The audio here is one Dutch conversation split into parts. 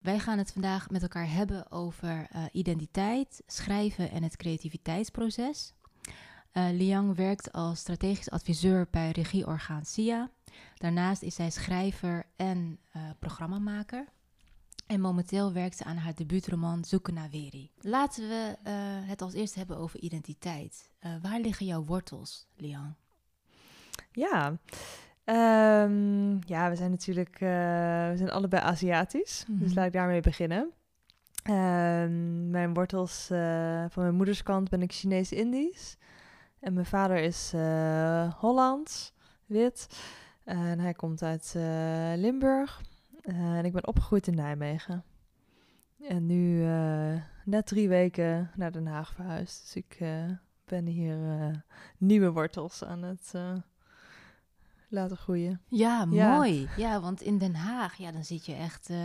Wij gaan het vandaag met elkaar hebben over uh, identiteit, schrijven en het creativiteitsproces. Uh, Liang werkt als strategisch adviseur bij regieorgaan SIA. Daarnaast is zij schrijver en uh, programmamaker. En momenteel werkt ze aan haar debuutroman Zoeken naar Weri. Laten we het als eerste hebben over identiteit. waar liggen jouw wortels, Liang? Ja, Um, ja, we zijn natuurlijk uh, we zijn allebei Aziatisch, mm -hmm. dus mhm. laat ik daarmee beginnen. Um, mijn wortels uh, van mijn moederskant ben ik Chinees-Indisch. En mijn vader is uh, Hollands, wit. En hij komt uit Limburg. en ik ben opgegroeid in Nijmegen. En nu net drie weken naar Den Haag verhuisd. Dus ik ben hier nieuwe wortels aan het laten groeien. Ja, mooi. Ja, want in Den Haag, ja, dan zit je echt uh,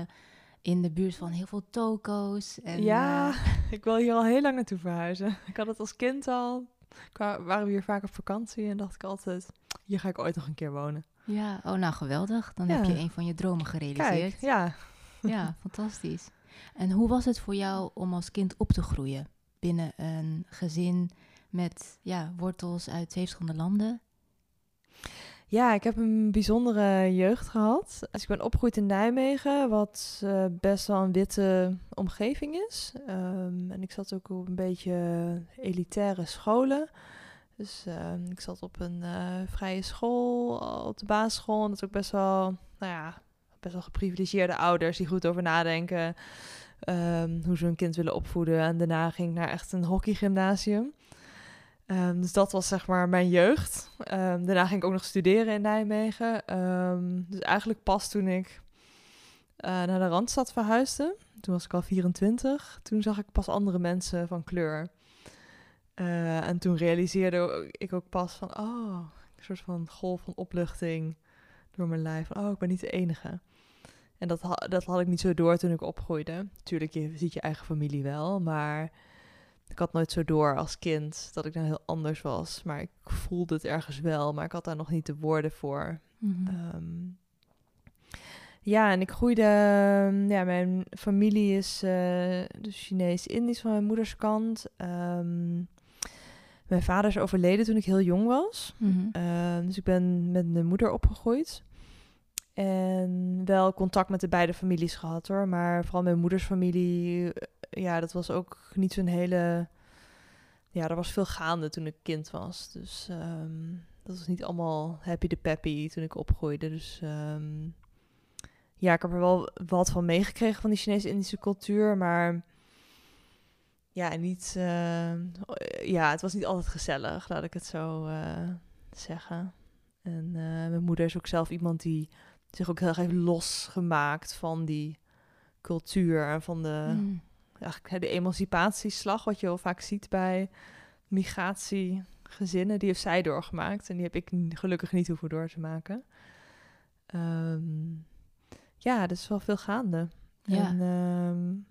in de buurt van heel veel toko's. En, ja, uh... ik wil hier al heel lang naartoe verhuizen. Ik had het als kind al. Qua, waren we hier vaak op vakantie en dacht ik altijd, hier ga ik ooit nog een keer wonen. Ja, oh nou geweldig. Dan heb je een van je dromen gerealiseerd. Kijk, ja. Ja, fantastisch. En hoe was het voor jou om als kind op te groeien binnen een gezin met ja, wortels uit twee verschillende landen? Ja, ik heb een bijzondere jeugd gehad. Dus ik ben opgegroeid in Nijmegen, wat uh, best wel een witte omgeving is. Um, en ik zat ook op een beetje elitaire scholen. Dus uh, ik zat op een uh, vrije school, op de basisschool. Dat is ook best wel, nou ja, best wel geprivilegeerde ouders die goed over nadenken. Um, hoe ze hun kind willen opvoeden. En daarna ging ik naar echt een hockeygymnasium. Um, dus dat was zeg maar mijn jeugd. Um, daarna ging ik ook nog studeren in Nijmegen. Um, dus eigenlijk pas toen ik uh, naar de Randstad verhuisde. Toen was ik al 24. Toen zag ik pas andere mensen van kleur. Uh, en toen realiseerde ik ook pas van... Oh, een soort van golf van opluchting door mijn lijf. Oh, ik ben niet de enige. En dat, dat had ik niet zo door toen ik opgroeide. Tuurlijk, je ziet je eigen familie wel, maar ik had nooit zo door als kind dat ik dan heel anders was. Maar ik voelde het ergens wel, maar ik had daar nog niet de woorden voor. Mm -hmm. ja, en ik groeide. Ehm, ja, mijn familie is uh, dus Chinees-Indisch van mijn moeders kant. Um, mijn vader is overleden toen ik heel jong was. Mm -hmm. dus ik ben met mijn moeder opgegroeid. En wel contact met de beide families gehad hoor. Maar vooral mijn moeders familie ja, dat was ook niet zo'n hele. Ja, er was veel gaande toen ik kind was. Dus um, dat was niet allemaal happy de peppy toen ik opgroeide. Dus um, ja, ik heb er wel wat van meegekregen van die Chinese-Indische cultuur. Maar ja, niet. Uh, ja, het was niet altijd gezellig, laat ik het zo uh, zeggen. En mijn moeder is ook zelf iemand die zich ook heel erg heeft losgemaakt van die cultuur en van de. Mm eigenlijk de emancipatieslag, wat je heel vaak ziet bij migratiegezinnen, die heeft zij doorgemaakt. En die heb ik gelukkig niet hoeven door te maken. Um, ja, er is wel veel gaande. Ja. En, um,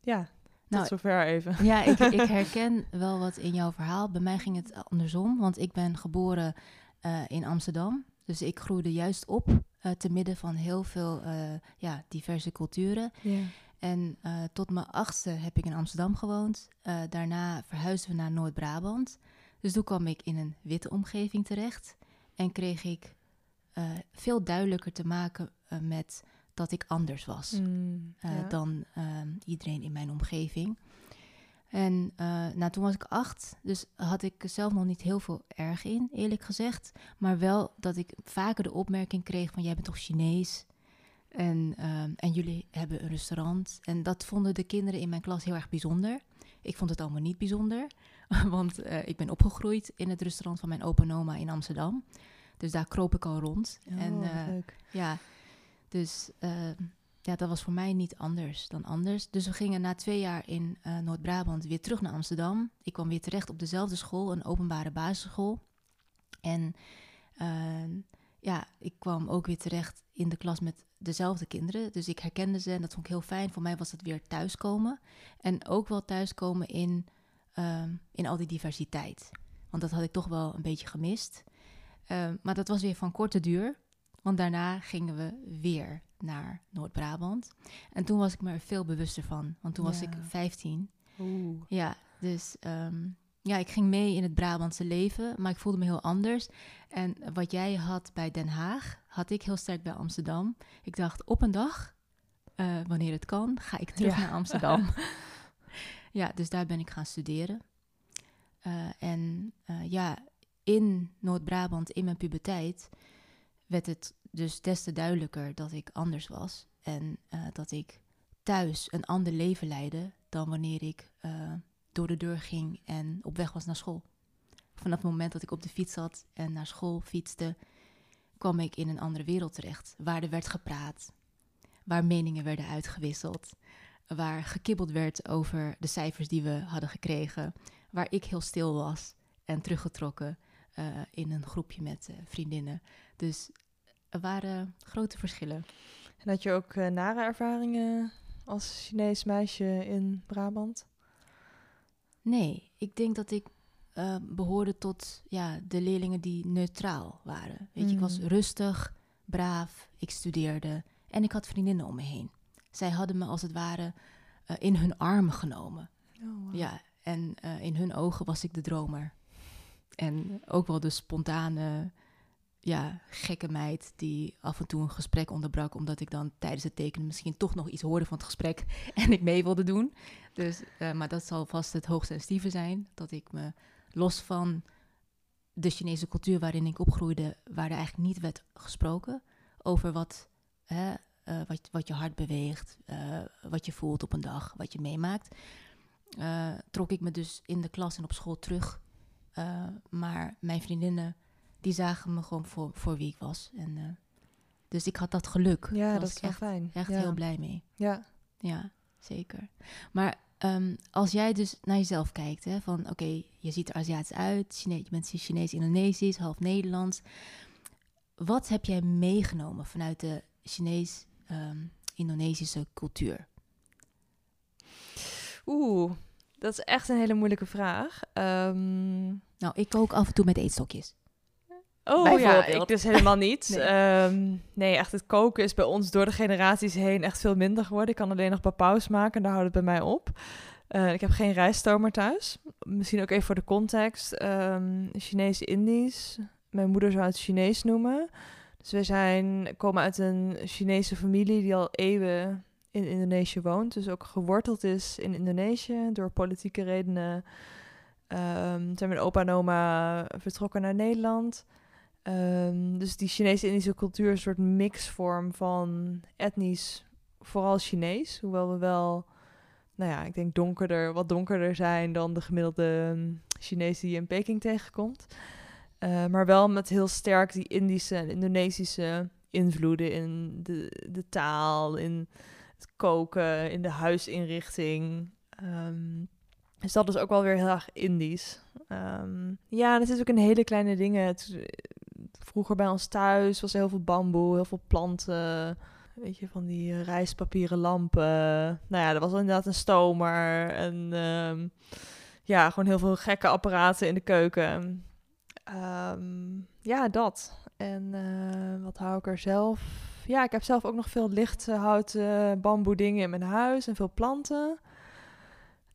ja, nou, tot zover even. Ja, ik, ik, herken wel wat in jouw verhaal. Bij mij ging het andersom, want ik ben geboren uh, in Amsterdam. Dus ik groeide juist op uh, te midden van heel veel uh, ja, diverse culturen. Yeah. En uh, tot mijn achtste heb ik in Amsterdam gewoond. Daarna verhuisden we naar Noord-Brabant. Dus toen kwam ik in een witte omgeving terecht. En kreeg ik veel duidelijker te maken met dat ik anders was mm, ja. dan iedereen in mijn omgeving. En nou, toen was ik acht, dus had ik zelf nog niet heel veel erg in, eerlijk gezegd. Maar wel dat ik vaker de opmerking kreeg van jij bent toch Chinees? En, um, en jullie hebben een restaurant. En dat vonden de kinderen in mijn klas heel erg bijzonder. Ik vond het allemaal niet bijzonder, want uh, ik ben opgegroeid in het restaurant van mijn opa en oma in Amsterdam. Dus daar kroop ik al rond. Oh, en uh, leuk. ja, dus uh, ja, dat was voor mij niet anders dan anders. Dus we gingen na twee jaar in Noord-Brabant weer terug naar Amsterdam. Ik kwam weer terecht op dezelfde school, een openbare basisschool. En ehm, ja, ik kwam ook weer terecht in de klas met dezelfde kinderen. Dus ik herkende ze en dat vond ik heel fijn. Voor mij was het weer thuiskomen. En ook wel thuiskomen in, um, in al die diversiteit. Want dat had ik toch wel een beetje gemist. Um, maar dat was weer van korte duur. Want daarna gingen we weer naar Noord-Brabant. En toen was ik me er veel bewuster van. Want toen was ik Ja. 15. Oeh. Ja, dus ehm, ja, ik ging mee in het Brabantse leven, maar ik voelde me heel anders. En wat jij had bij Den Haag, had ik heel sterk bij Amsterdam. Ik dacht, op een dag, eh, wanneer het kan, ga ik terug Ja. naar Amsterdam. ja, dus daar ben ik gaan studeren. Eh, en eh, ja, in Noord-Brabant, in mijn puberteit, werd het dus des te duidelijker dat ik anders was. En eh, dat ik thuis een ander leven leidde dan wanneer ik eh, door de deur ging en op weg was naar school. Vanaf het moment dat ik op de fiets zat en naar school fietste, kwam ik in een andere wereld terecht. Waar er werd gepraat, waar meningen werden uitgewisseld, waar gekibbeld werd over de cijfers die we hadden gekregen, waar ik heel stil was en teruggetrokken eh, in een groepje met vriendinnen. Dus waren grote verschillen. En had je ook eh, nare ervaringen als Chinees meisje in Brabant? Nee, ik denk dat ik eh, behoorde tot ja, de leerlingen die neutraal waren. Weet je, ik was Mm. rustig, braaf, ik studeerde en ik had vriendinnen om me heen. Zij hadden me als het ware eh, in hun armen genomen. Oh, wow. Ja, en in hun ogen was ik de dromer. En ook wel de spontane, ja, gekke meid die af en toe een gesprek onderbrak, omdat ik dan tijdens het tekenen misschien toch nog iets hoorde van het gesprek en ik mee wilde doen. Dus, eh, maar dat zal vast het hoogsensitieve zijn, dat ik me los van de Chinese cultuur waarin ik opgroeide, waar er eigenlijk niet werd gesproken over wat, hè, eh, wat, wat je hart beweegt, eh, wat je voelt op een dag, wat je meemaakt trok ik me dus in de klas en op school terug. Maar mijn vriendinnen, die zagen me gewoon voor, voor wie ik was. En, eh, dus ik had dat geluk. Ja, Daar dat is echt, fijn. echt ja. heel blij mee. Ja. Ja, zeker. Maar ehm, als jij dus naar jezelf kijkt, hè, van oké, je ziet er Aziatisch uit, Chine je bent Chinees, Indonesisch, half Nederlands. Wat heb jij meegenomen vanuit de Chinees-Indonesische cultuur? Oeh, dat is echt een hele moeilijke vraag. Ehm, Nou, ik kook af en toe met eetstokjes. Oh ja, ik dus helemaal niet. Nee. nee. nee, echt het koken is bij ons door de generaties heen echt veel minder geworden. Ik kan alleen nog papaus maken en daar houdt het bij mij op. Eh, ik heb geen rijststomer thuis. Misschien ook even voor de context. Ehm Chinees-Indisch. Mijn moeder zou het Chinees noemen. Dus we zijn, komen uit een Chinese familie die al eeuwen in Indonesië woont. Dus ook geworteld is in Indonesië door politieke redenen. Ehm zijn mijn opa en oma vertrokken naar Nederland. Ehm, dus die Chinese-Indische cultuur is een soort mixvorm van etnisch, vooral Chinees. Hoewel we wel, nou ja, ik denk donkerder, wat donkerder zijn dan de gemiddelde um, Chinees die je in Peking tegenkomt. Uh, maar wel met heel sterk die Indische en Indonesische invloeden in de, de taal, in het koken, in de huisinrichting. Um, dus dat is ook wel weer heel erg Indisch. Um, ja, het is ook in hele kleine dingen. Vroeger bij ons thuis was er heel veel bamboe, heel veel planten. Weet je, van die uh, rijstpapieren lampen. Nou ja, er was inderdaad een stomer. En um, ja, gewoon heel veel gekke apparaten in de keuken. Um, ja, dat. En uh, wat hou ik er zelf? Ja, ik heb zelf ook nog veel licht hout uh, bamboe dingen in mijn huis en veel planten.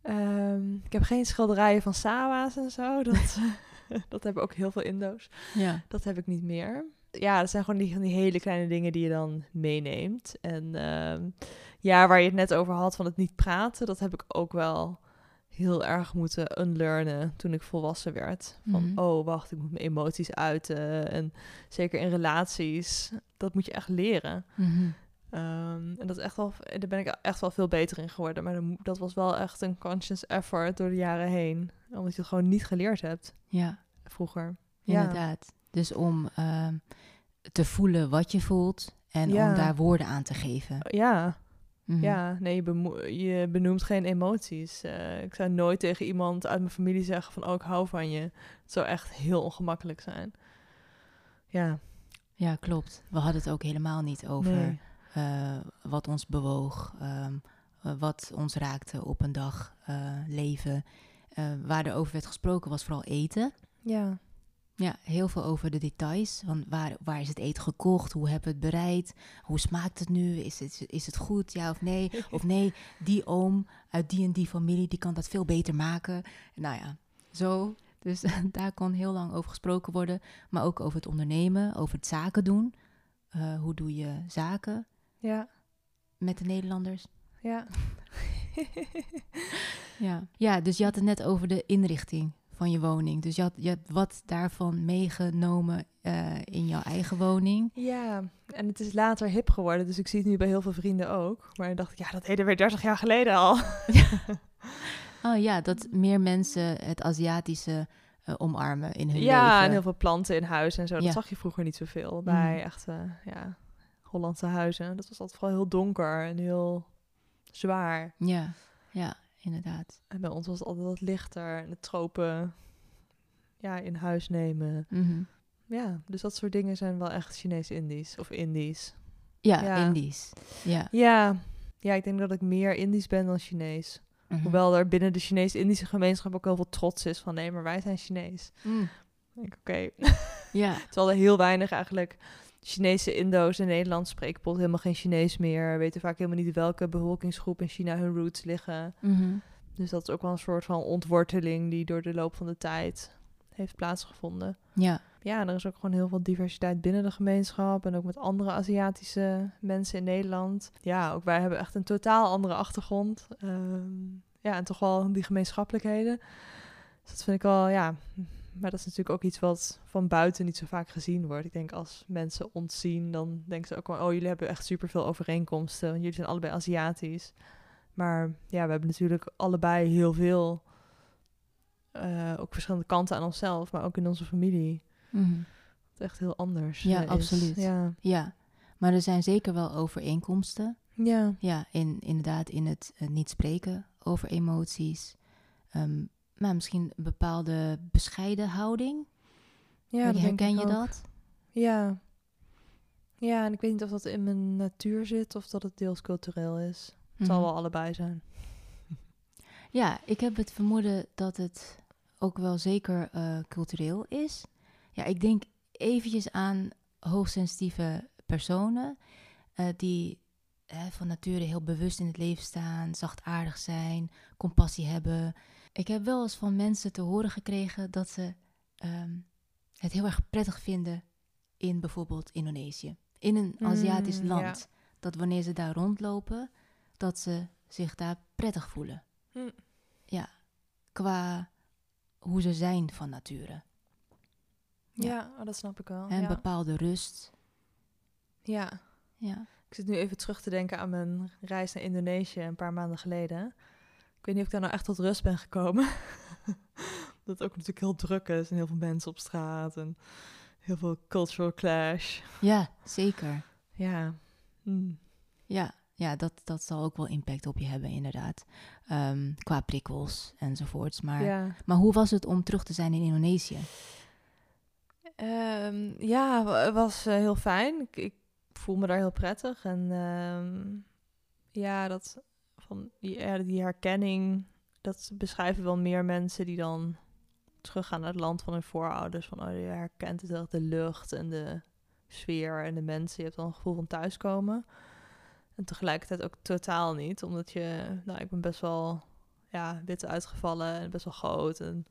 Um, ik heb geen schilderijen van Sawa's en zo. Dat, dat hebben ook heel veel Indo's. Ja. Dat heb ik niet meer. Ja, dat zijn gewoon die, die hele kleine dingen die je dan meeneemt. En um, ja, waar je het net over had van het niet praten, dat heb ik ook wel heel erg moeten unlearnen toen ik volwassen werd. Van, Mhm. mm -hmm. oh, wacht, ik moet mijn emoties uiten. En zeker in relaties, dat moet je echt leren. Mm -hmm. Um, en dat is echt wel, daar ben ik echt wel veel beter in geworden. Maar dat was wel echt een conscious effort door de jaren heen. Omdat je het gewoon niet geleerd hebt. Ja. Vroeger. Inderdaad. Ja. Dus om uh, te voelen wat je voelt en ja. om daar woorden aan te geven. Ja. Mm -hmm. Ja, nee, je, je, benoemt geen emoties. Uh, ik zou nooit tegen iemand uit mijn familie zeggen van... oh, ik hou van je. Het zou echt heel ongemakkelijk zijn. Ja. Ja, klopt. We hadden het ook helemaal niet over... Nee. Uh, wat ons bewoog, um, uh, wat ons raakte op een dag uh, leven. waar er over werd gesproken was vooral eten. Ja. Ja, heel veel over de details. Van waar, waar is het eten gekocht? Hoe hebben we het bereid? Hoe smaakt het nu? Is het, is het goed, ja of nee? Of nee, die oom uit die en die familie, die kan dat veel beter maken. Nou ja, zo. Dus daar kon heel lang over gesproken worden. Maar ook over het ondernemen, over het zaken doen. Uh, hoe doe je zaken Ja, met de Nederlanders? ja. Ja. ja, dus je had het net over de inrichting van je woning. Dus je had, je had wat daarvan meegenomen eh, in jouw eigen woning. Ja, en het is later hip geworden, dus ik zie het nu bij heel veel vrienden ook. Maar dan dacht ik, ja, dat deden we 30 jaar geleden al. Oh ja, dat meer mensen het Aziatische eh, omarmen in hun ja, leven. en heel veel planten in huis en zo. Dat Ja. zag je vroeger niet zoveel bij Mm. echt, eh, ja, Hollandse huizen. Dat was altijd vooral heel donker en heel zwaar. Ja, ja, inderdaad. En bij ons was het altijd wat lichter en de tropen ja, in huis nemen. Mhm. Ja, dus dat soort dingen zijn wel echt Chinees-Indisch of Indisch. Ja, Ja. Indisch. Ja. Ja. ja, ik denk dat ik meer Indisch ben dan Chinees. Mhm. Hoewel er binnen de Chinees-Indische gemeenschap ook heel veel trots is van nee, maar wij zijn Chinees. Mm. Ik denk, oké. Ja, Terwijl er heel weinig eigenlijk Chinese Indo's in Nederland spreken bijvoorbeeld helemaal geen Chinees meer. Weten vaak helemaal niet welke bevolkingsgroep in China hun roots liggen. Mhm. Dus dat is ook wel een soort van ontworteling die door de loop van de tijd heeft plaatsgevonden. ja. Ja, en er is ook gewoon heel veel diversiteit binnen de gemeenschap en ook met andere Aziatische mensen in Nederland. Ja, ook wij hebben echt een totaal andere achtergrond. Ehm, ja, en toch wel die gemeenschappelijkheden. Dus dat vind ik wel, ja. Maar dat is natuurlijk ook iets wat van buiten niet zo vaak gezien wordt. Ik denk als mensen ons zien, dan denken ze ook wel, oh, jullie hebben echt superveel overeenkomsten. Want jullie zijn allebei Aziatisch. Maar ja, we hebben natuurlijk allebei heel veel, eh, ook verschillende kanten aan onszelf, maar ook in onze familie. Mhm. Het echt heel anders. Ja, eh, is. absoluut. Ja. ja. Maar er zijn zeker wel overeenkomsten. Ja. Ja, in, inderdaad in het eh, niet spreken over emoties. Ehm, maar misschien een bepaalde bescheiden houding. Ja, dat Herken je ook. dat? Ja. Ja, en ik weet niet of dat in mijn natuur zit of dat het deels cultureel is. Het zal Mhm. wel allebei zijn. Ja, ik heb het vermoeden dat het ook wel zeker eh, cultureel is. Ja, ik denk eventjes aan hoogsensitieve personen eh, die hè, van nature heel bewust in het leven staan, zachtaardig zijn, compassie hebben. Ik heb wel eens van mensen te horen gekregen dat ze ehm, het heel erg prettig vinden in bijvoorbeeld Indonesië, in een Mm, Aziatisch ja. land. Dat wanneer ze daar rondlopen, dat ze zich daar prettig voelen. Hm. Ja, qua hoe ze zijn van nature. Ja. Ja, oh, dat snap ik wel. En ja. bepaalde rust. ja. Ja. Ik zit nu even terug te denken aan mijn reis naar Indonesië een paar maanden geleden. Ik weet niet of ik daar nou echt tot rust ben gekomen. dat het ook natuurlijk heel druk is en heel veel mensen op straat en heel veel cultural clash. ja, zeker. Ja. Hm. Ja, ja dat, dat zal ook wel impact op je hebben, inderdaad. Ehm, qua prikkels enzovoorts. Maar, ja. maar hoe was het om terug te zijn in Indonesië? Ehm, ja, het was eh, heel fijn. Ik, ik voel me daar heel prettig. En ehm, ja, dat ja, die herkenning, dat beschrijven wel meer mensen die dan teruggaan naar het land van hun voorouders. Van, oh, je herkent het echt, de lucht en de sfeer en de mensen. Je hebt dan een gevoel van thuiskomen. En tegelijkertijd ook totaal niet, omdat je, nou, ik ben best wel, ja, wit uitgevallen en best wel groot. En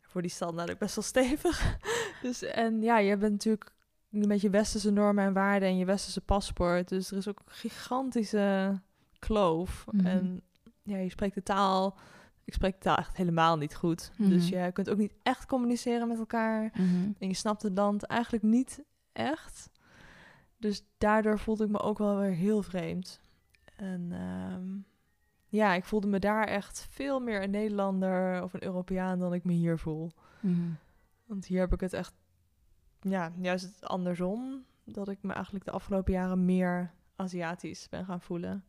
voor die standaard ook best wel stevig. Dus en ja, je bent natuurlijk met je westerse normen en waarden en je westerse paspoort. Dus er is ook gigantische kloof. Mhm. En ja, je spreekt de taal. Ik spreek de taal echt helemaal niet goed. Dus Mhm. je kunt ook niet echt communiceren met elkaar. Mhm. En je snapt het land eigenlijk niet echt. Dus daardoor voelde ik me ook wel weer heel vreemd. En ehm, ja, ik voelde me daar echt veel meer een Nederlander of een Europeaan dan ik me hier voel. Want hier heb ik het echt, ja, juist het andersom. Dat ik me eigenlijk de afgelopen jaren meer Aziatisch ben gaan voelen.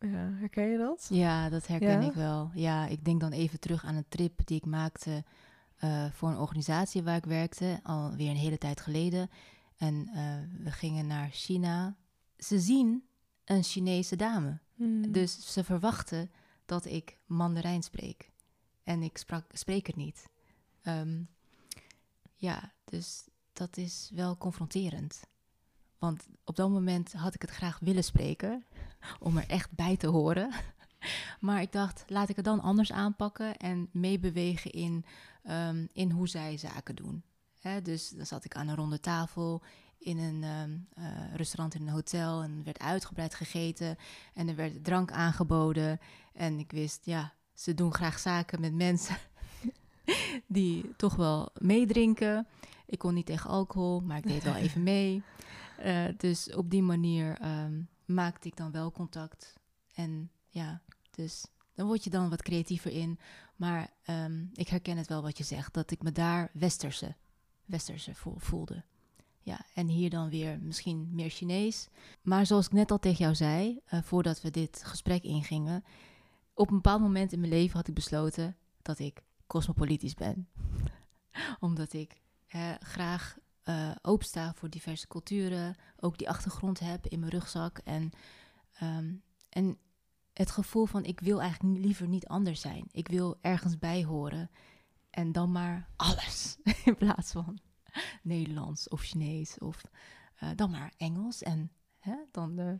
Ja, herken je dat? Ja, dat herken Ja? ik wel. Ja, ik denk dan even terug aan een trip die ik maakte eh, voor een organisatie waar ik werkte, alweer een hele tijd geleden. En eh, we gingen naar China. Ze zien een Chinese dame. Hmm. Dus ze verwachten dat ik Mandarijn spreek. En ik sprak, spreek het niet. Ehm, ja, dus dat is wel confronterend. Want op dat moment had ik het graag willen spreken, om er echt bij te horen. Maar ik dacht, laat ik het dan anders aanpakken en meebewegen in, ehm, in hoe zij zaken doen. Dus dan zat ik aan een ronde tafel in een ehm, eh, restaurant in een hotel en er werd uitgebreid gegeten en er werd drank aangeboden. En ik wist, ja, ze doen graag zaken met mensen die toch wel meedrinken. Ik kon niet tegen alcohol, maar ik deed wel even mee. Uh, dus op die manier um, maakte ik dan wel contact. En ja, dus dan word je dan wat creatiever in. Maar um, ik herken het wel wat je zegt, dat ik me daar westerse, westerse voelde. Ja, en hier dan weer misschien meer Chinees. Maar zoals ik net al tegen jou zei, uh, voordat we dit gesprek ingingen, op een bepaald moment in mijn leven had ik besloten dat ik cosmopolitisch ben. Omdat ik uh, graag uh, opensta voor diverse culturen, ook die achtergrond heb in mijn rugzak. En, um, en het gevoel van ik wil eigenlijk liever niet anders zijn. Ik wil ergens bij horen en dan maar alles in plaats van Nederlands of Chinees of uh, dan maar Engels. En hè, dan uh,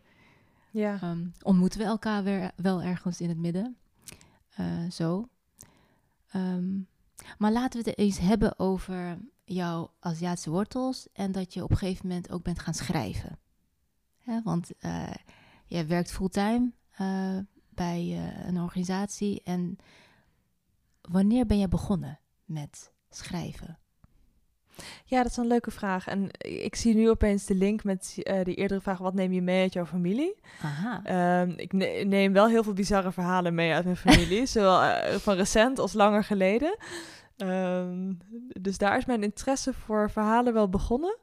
ja. um, ontmoeten we elkaar weer, wel ergens in het midden. Uh, zo. Um, maar laten we het eens hebben over jouw Aziatische wortels en dat je op een gegeven moment ook bent gaan schrijven. Want uh, jij werkt fulltime uh, bij uh, een organisatie. En wanneer ben jij begonnen met schrijven? Ja, dat is een leuke vraag. En ik zie nu opeens de link met uh, die eerdere vraag: wat neem je mee uit jouw familie? Aha. Um, ik ne neem wel heel veel bizarre verhalen mee uit mijn familie, zowel uh, van recent als langer geleden. Um, dus daar is mijn interesse voor verhalen wel begonnen.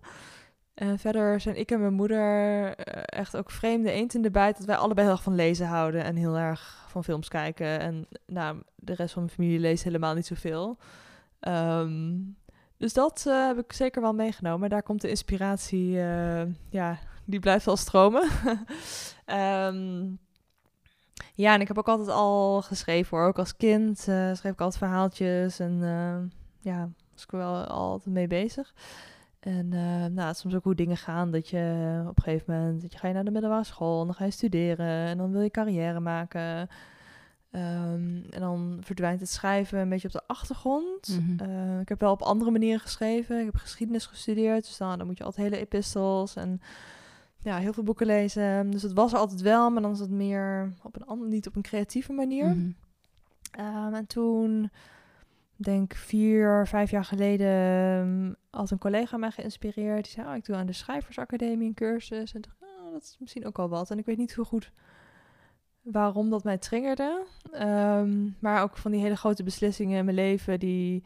En verder zijn ik en mijn moeder uh, echt ook vreemde eend in de bijt. Dat wij allebei heel erg van lezen houden en heel erg van films kijken. En nou, de rest van mijn familie leest helemaal niet zoveel. Um, dus dat uh, heb ik zeker wel meegenomen. Daar komt de inspiratie, uh, ja, die blijft wel stromen. um, ja, en ik heb ook altijd al geschreven hoor. Ook als kind uh, schreef ik altijd verhaaltjes. En ja, was ik wel altijd mee bezig. En nou, soms ook hoe dingen gaan. Dat je op een gegeven moment, dat je ga je naar de middelbare school. En dan ga je studeren. En dan wil je carrière maken. Um, en dan verdwijnt het schrijven een beetje op de achtergrond. Mm -hmm. uh, ik heb wel op andere manieren geschreven. Ik heb geschiedenis gestudeerd, dus dan, dan moet je altijd hele epistels en ja, heel veel boeken lezen. Dus het was er altijd wel, maar dan is het meer op een andere, niet op een creatieve manier. Mm -hmm. um, en toen, denk vier, vijf jaar geleden, had een collega mij geïnspireerd. Die zei, oh, ik doe aan de Schrijversacademie een cursus. En dacht, oh, dat is misschien ook al wat. En ik weet niet hoe goed waarom dat mij triggerde. Um, maar ook van die hele grote beslissingen in mijn leven, die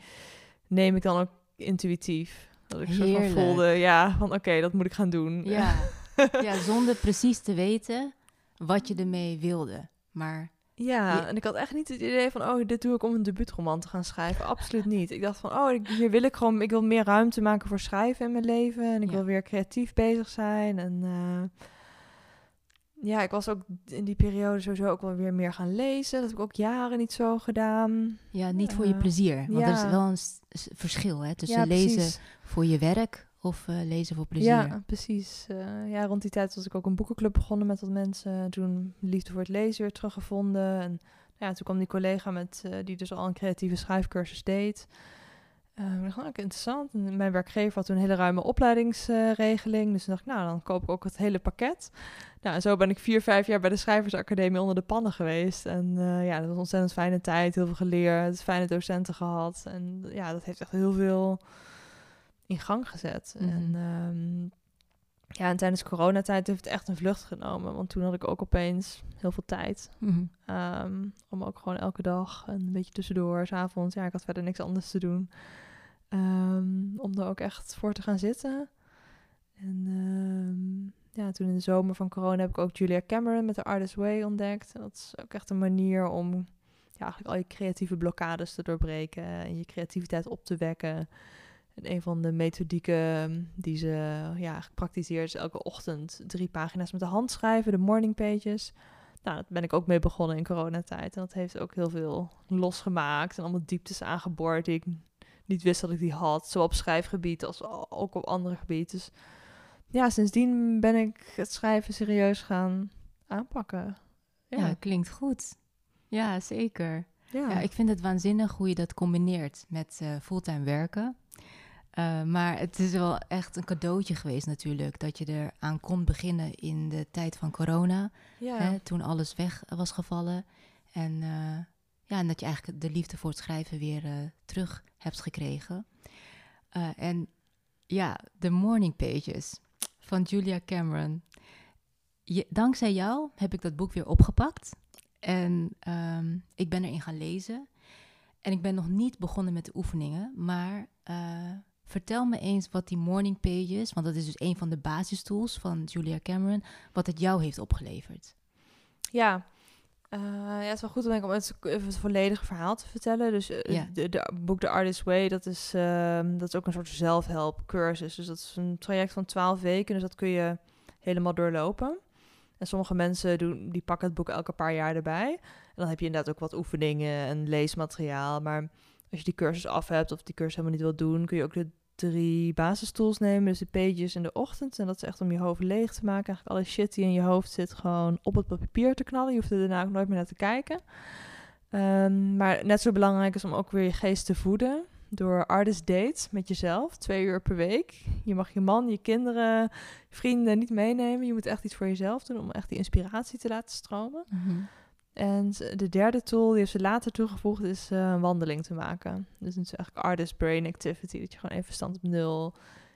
neem ik dan ook intuïtief. Dat ik zo van voelde, ja, van oké, okay, dat moet ik gaan doen. Ja. ja, zonder precies te weten wat je ermee wilde. Maar ja, je... en ik had echt niet het idee van, oh, dit doe ik om een debuutroman te gaan schrijven. Absoluut niet. Ik dacht van, oh, hier wil ik gewoon, ik wil meer ruimte maken voor schrijven in mijn leven. En ik ja. wil weer creatief bezig zijn. En uh, ja, ik was ook in die periode sowieso ook wel weer meer gaan lezen. Dat heb ik ook jaren niet zo gedaan. Ja, niet voor je plezier. Want ja. er is wel een verschil hè, tussen ja, lezen voor je werk of uh, lezen voor plezier. Ja, precies. Uh, ja, rond die tijd was ik ook een boekenclub begonnen met wat mensen. Toen liefde voor het lezen weer teruggevonden. En ja, toen kwam die collega met, uh, die dus al een creatieve schrijfcursus deed. Uh, dat ook interessant. En mijn werkgever had toen een hele ruime opleidingsregeling. dus toen dacht ik, nou, dan koop ik ook het hele pakket. Nou, en zo ben ik vier, vijf jaar bij de Schrijversacademie onder de pannen geweest. En uh, ja, dat was een ontzettend fijne tijd. Heel veel geleerd, fijne docenten gehad. En ja, dat heeft echt heel veel in gang gezet. Mhm. Mm. En um, ja, en tijdens coronatijd heeft het echt een vlucht genomen. Want toen had ik ook opeens heel veel tijd. Mm -hmm. um, om ook gewoon elke dag en een beetje tussendoor, s'avonds. Ja, ik had verder niks anders te doen. Um, om er ook echt voor te gaan zitten. En um, ja, toen in de zomer van corona heb ik ook Julia Cameron met de Artist Way ontdekt. En dat is ook echt een manier om ja, eigenlijk al je creatieve blokkades te doorbreken. En je creativiteit op te wekken. En een van de methodieken die ze ja, praktiseert is elke ochtend drie pagina's met de hand schrijven, de morning pages. Nou, daar ben ik ook mee begonnen in coronatijd. En dat heeft ook heel veel losgemaakt en allemaal dieptes aangeboord ik niet wist dat ik die had. Zowel op schrijfgebied als ook op andere gebieden. Dus ja, sindsdien ben ik het schrijven serieus gaan aanpakken. Ja, klinkt goed. Ja, zeker. Ja. Ja, ik vind het waanzinnig hoe je dat combineert met eh, fulltime werken. Uh, maar het is wel echt een cadeautje geweest natuurlijk dat je er aan kon beginnen in de tijd van corona. ja. Hè, toen alles weg was gevallen. En, uh, ja, en dat je eigenlijk de liefde voor het schrijven weer uh, terug hebt gekregen. en ja, de morning pages van Julia Cameron. Dankzij jou heb ik dat boek weer opgepakt. En um, ik ben erin gaan lezen. En ik ben nog niet begonnen met de oefeningen. Maar uh, vertel me eens wat die morning pages, want dat is dus een van de basistools van Julia Cameron, wat het jou heeft opgeleverd. Ja, uh, ja, het is wel goed om het, even het volledige verhaal te vertellen. Dus uh, Ja. de, de boek The Artist Way, dat is, ehm, dat is ook een soort zelfhelp cursus. Dus dat is een traject van 12 weken, dus dat kun je helemaal doorlopen. En sommige mensen doen, die pakken het boek elke paar jaar erbij. En dan heb je inderdaad ook wat oefeningen en leesmateriaal. Maar als je die cursus af hebt of die cursus helemaal niet wilt doen, kun je ook de drie basistools nemen. Dus de pages in de ochtend. En dat is echt om je hoofd leeg te maken. Eigenlijk alle shit die in je hoofd zit, gewoon op het papier te knallen. Je hoeft er daarna ook nooit meer naar te kijken. Um, maar net zo belangrijk is om ook weer je geest te voeden. Door artist dates met jezelf, twee uur per week. Je mag je man, je kinderen, vrienden niet meenemen. Je moet echt iets voor jezelf doen om echt die inspiratie te laten stromen. -hmm. En de derde tool, die heeft ze later toegevoegd, is uh, een wandeling te maken. Dus het is eigenlijk artist brain activity, dat je gewoon even stand op nul.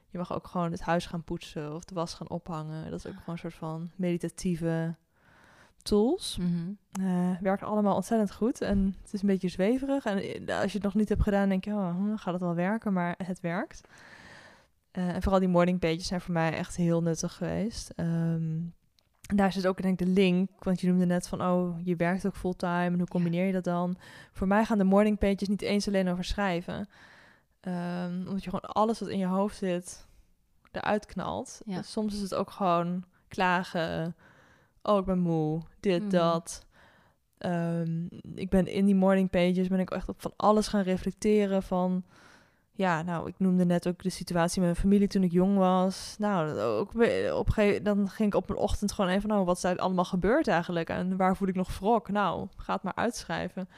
Je mag ook gewoon het huis gaan poetsen of de was gaan ophangen. Dat is ook gewoon een soort van meditatieve tools. Mm -hmm. uh, werkt allemaal ontzettend goed en het is een beetje zweverig. En als je het nog niet hebt gedaan, denk je, oh, hm, gaat het wel werken? Maar het werkt. Uh, en vooral die morning pages zijn voor mij echt heel nuttig geweest. Um, daar zit ook denk ik de link, want je noemde net van, oh, je werkt ook fulltime en hoe combineer je dat dan? Voor mij gaan de morning pages niet eens alleen over schrijven. Um, omdat je gewoon alles wat in je hoofd zit eruit knalt. Ja. Dus soms is het ook gewoon klagen, oh, ik ben moe, dit, Mhm. dat. Um, ik ben in die morning pages ben ik echt op van alles gaan reflecteren van ja, nou, ik noemde net ook de situatie met mijn familie toen ik jong was. Nou, ook op ge- dan ging ik op een ochtend gewoon even, nou, wat is er allemaal gebeurd eigenlijk? En waar voel ik nog wrok? Nou, ga het maar uitschrijven.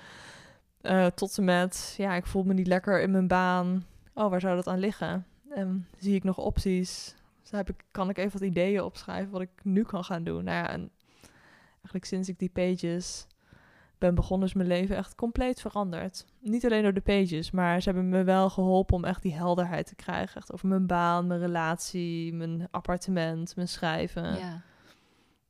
Uh, tot en met, ja, ik voel me niet lekker in mijn baan. Oh, waar zou dat aan liggen? En zie ik nog opties? Dus heb ik, kan ik even wat ideeën opschrijven wat ik nu kan gaan doen? Nou ja, en eigenlijk sinds ik die pages ben begonnen, is mijn leven echt compleet veranderd. Niet alleen door de pages, maar ze hebben me wel geholpen om echt die helderheid te krijgen. Echt over mijn baan, mijn relatie, mijn appartement, mijn schrijven. Ja.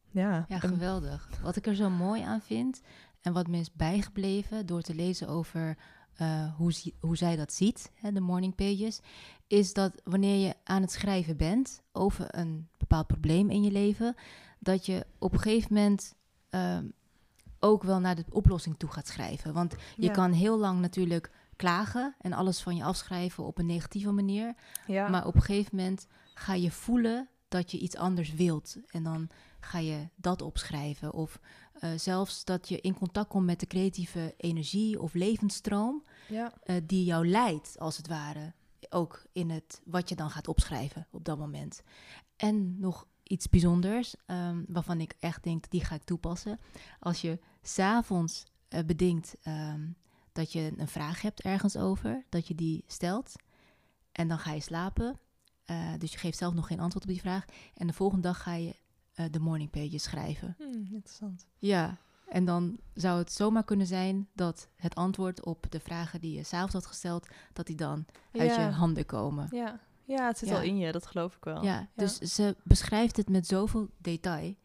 Ja, geweldig. Wat ik er zo mooi aan vind en wat me is bijgebleven door te lezen over eh, hoe, hoe zij dat ziet, hè, de morning pages, is dat wanneer je aan het schrijven bent over een bepaald probleem in je leven, dat je op een gegeven moment ehm, ook wel naar de oplossing toe gaat schrijven. Want je Ja. kan heel lang natuurlijk klagen en alles van je afschrijven op een negatieve manier. ja. Maar op een gegeven moment ga je voelen dat je iets anders wilt. En dan ga je dat opschrijven. Of eh, zelfs dat je in contact komt met de creatieve energie of levensstroom ja. eh, die jou leidt, als het ware. Ook in het wat je dan gaat opschrijven op dat moment. En nog iets bijzonders, ehm, waarvan ik echt denk, die ga ik toepassen. Als je s'avonds uh, bedenkt ehm, dat je een vraag hebt ergens over, dat je die stelt. En dan ga je slapen. Eh, dus je geeft zelf nog geen antwoord op die vraag. En de volgende dag ga je eh, de morning pages schrijven. Hm, interessant. Ja, en dan zou het zomaar kunnen zijn dat het antwoord op de vragen die je s'avonds had gesteld, dat die dan uit je handen komen. Ja. ja, het zit Ja. al in je, dat geloof ik wel. Ja, dus ze beschrijft het met zoveel detail.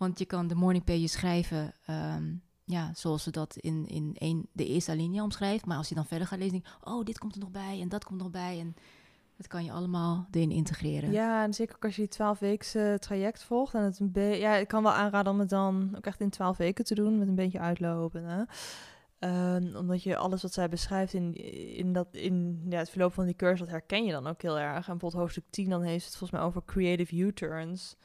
Want je kan de morning pages schrijven ehm, ja, zoals ze dat in, in een, de eerste alinea omschrijft. Maar als je dan verder gaat lezen, denk je, oh, dit komt er nog bij en dat komt nog bij. En dat kan je allemaal erin integreren. Ja, en zeker ook als je die 12 weekse traject volgt. En het een be- ja, ik kan wel aanraden om het dan ook echt in 12 weken te doen, met een beetje uitlopen. Hè? Ehm, omdat je alles wat zij beschrijft in, in, dat, in ja, het verloop van die cursus, dat herken je dan ook heel erg. En bijvoorbeeld hoofdstuk 10, dan heeft het volgens mij over creative U-turns.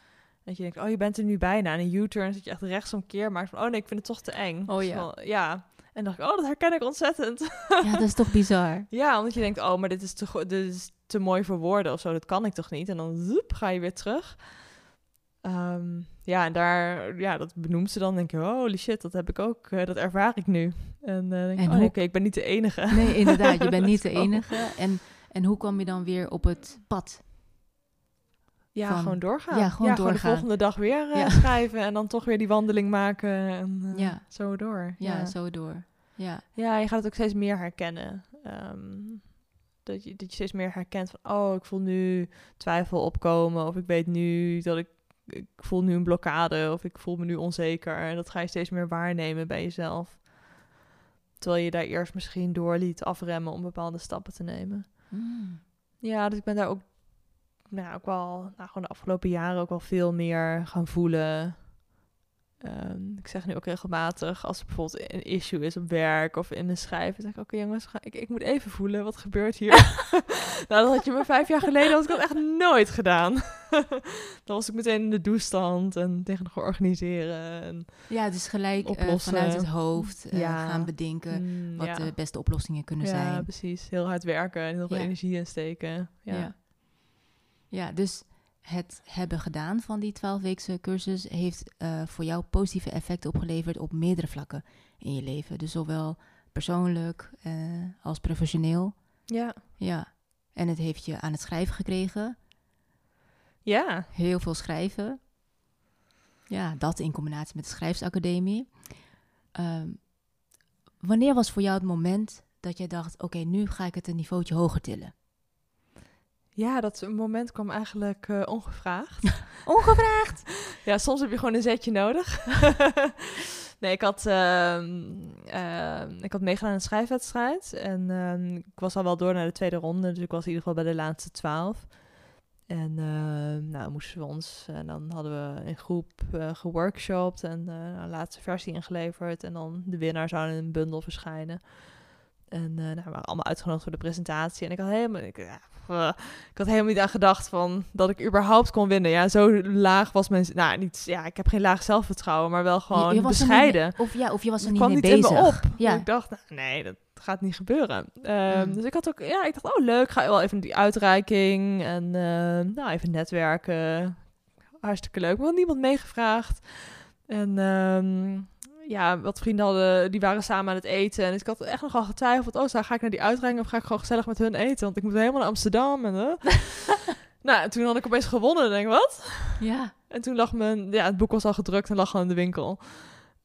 Dat je denkt, oh, je bent er nu bijna. En een U-turn dat je echt rechtsomkeer maakt van, oh nee, ik vind het toch te eng. Oh ja. wel- ja. En dacht ik, oh, dat herken ik ontzettend. Ja, dat is toch bizar? ja, omdat je denkt, oh, maar dit is te, dit is te mooi voor woorden of zo. Dat kan ik toch niet? En dan zoep, ga je weer terug. Ehm, ja, en daar, ja, dat benoemt ze dan. denk je, holy shit, dat heb ik ook, eh, dat ervaar ik nu. En eh denk En oh, hoe- oké, ik ben niet de enige. Nee, inderdaad, je bent niet de enige. En, en hoe kwam je dan weer op het pad? Ja, Van- gewoon doorgaan. ja, gewoon de doorgaan. volgende dag weer eh, Ja. schrijven en dan toch weer die wandeling maken en eh, Ja. zo door. Ja, Ja. zo door. Ja, ja, je gaat het ook steeds meer herkennen. Ehm, dat, je, dat je steeds meer herkent van, oh, ik voel nu twijfel opkomen of ik weet nu dat ik, ik voel nu een blokkade of ik voel me nu onzeker. En dat ga je steeds meer waarnemen bij jezelf. Terwijl je daar eerst misschien door liet afremmen om bepaalde stappen te nemen. Mm. Ja, dus ik ben daar ook, nou, ook wel, nou, gewoon de afgelopen jaren ook wel veel meer gaan voelen. Ehm, ik zeg nu ook regelmatig, als er bijvoorbeeld een issue is op werk of in mijn schrijven, zeg ik, oké jongens, ga, ik, ik moet even voelen, wat gebeurt hier? nou, dat had je me vijf jaar geleden, had ik dat echt nooit gedaan. Dan was ik meteen in de doestand en tegen gaan organiseren. En, ja dus gelijk Oplossen. vanuit het hoofd eh, Ja. gaan bedenken Mm, wat ja. de beste oplossingen kunnen ja, zijn. precies. Heel hard werken en heel veel Ja. energie insteken. Ja. Ja. dus het hebben gedaan van die 12-weekse cursus heeft eh, voor jou positieve effecten opgeleverd op meerdere vlakken in je leven. Dus zowel persoonlijk eh, als professioneel. ja. Ja. En het heeft je aan het schrijven gekregen. Ja. Heel veel schrijven. Ja, dat in combinatie met de schrijfsacademie. Ehm, wanneer was voor jou het moment dat jij dacht: oké, nu ga ik het een niveautje hoger tillen? Ja, dat moment kwam eigenlijk eh, ongevraagd. Ongevraagd! ja, soms heb je gewoon een zetje nodig. nee, ik had, ehm, ehm, ik had meegedaan aan een schrijfwedstrijd. En ehm, ik was al wel door naar de tweede ronde. Dus ik was in ieder geval bij de laatste twaalf. En nou moesten we ons... En dan hadden we in groep eh geworkshopt en eh, een laatste versie ingeleverd. En dan de winnaar zou in een bundel verschijnen. En nou, we waren allemaal uitgenodigd voor de presentatie. En ik had helemaal... Ik, ja, eh, ik had helemaal niet aan gedacht van dat ik überhaupt kon winnen. Ja, zo laag was mijn... Nou, niet, ja, ik heb geen laag zelfvertrouwen, maar wel gewoon Je- je bescheiden. mee- of, ja, of je was er niet kwam mee niet bezig. in me op. Ja. Ik dacht, nou, nee, dat gaat niet gebeuren. Ehm, Mm. Dus ik had ook, ja, ik dacht, oh leuk, ga wel even die uitreiking en eh, nou even netwerken. Hartstikke leuk, maar had niemand meegevraagd. En ehm, ja, wat vrienden hadden, die waren samen aan het eten. En ik had echt nogal getwijfeld, oh, ga ik naar die uitreiking of ga ik gewoon gezellig met hun eten? Want ik moet helemaal naar Amsterdam. En, eh. nou, en toen had ik opeens gewonnen. En denk ik, wat? ja. En toen lag mijn, ja, het boek was al gedrukt en lag al in de winkel.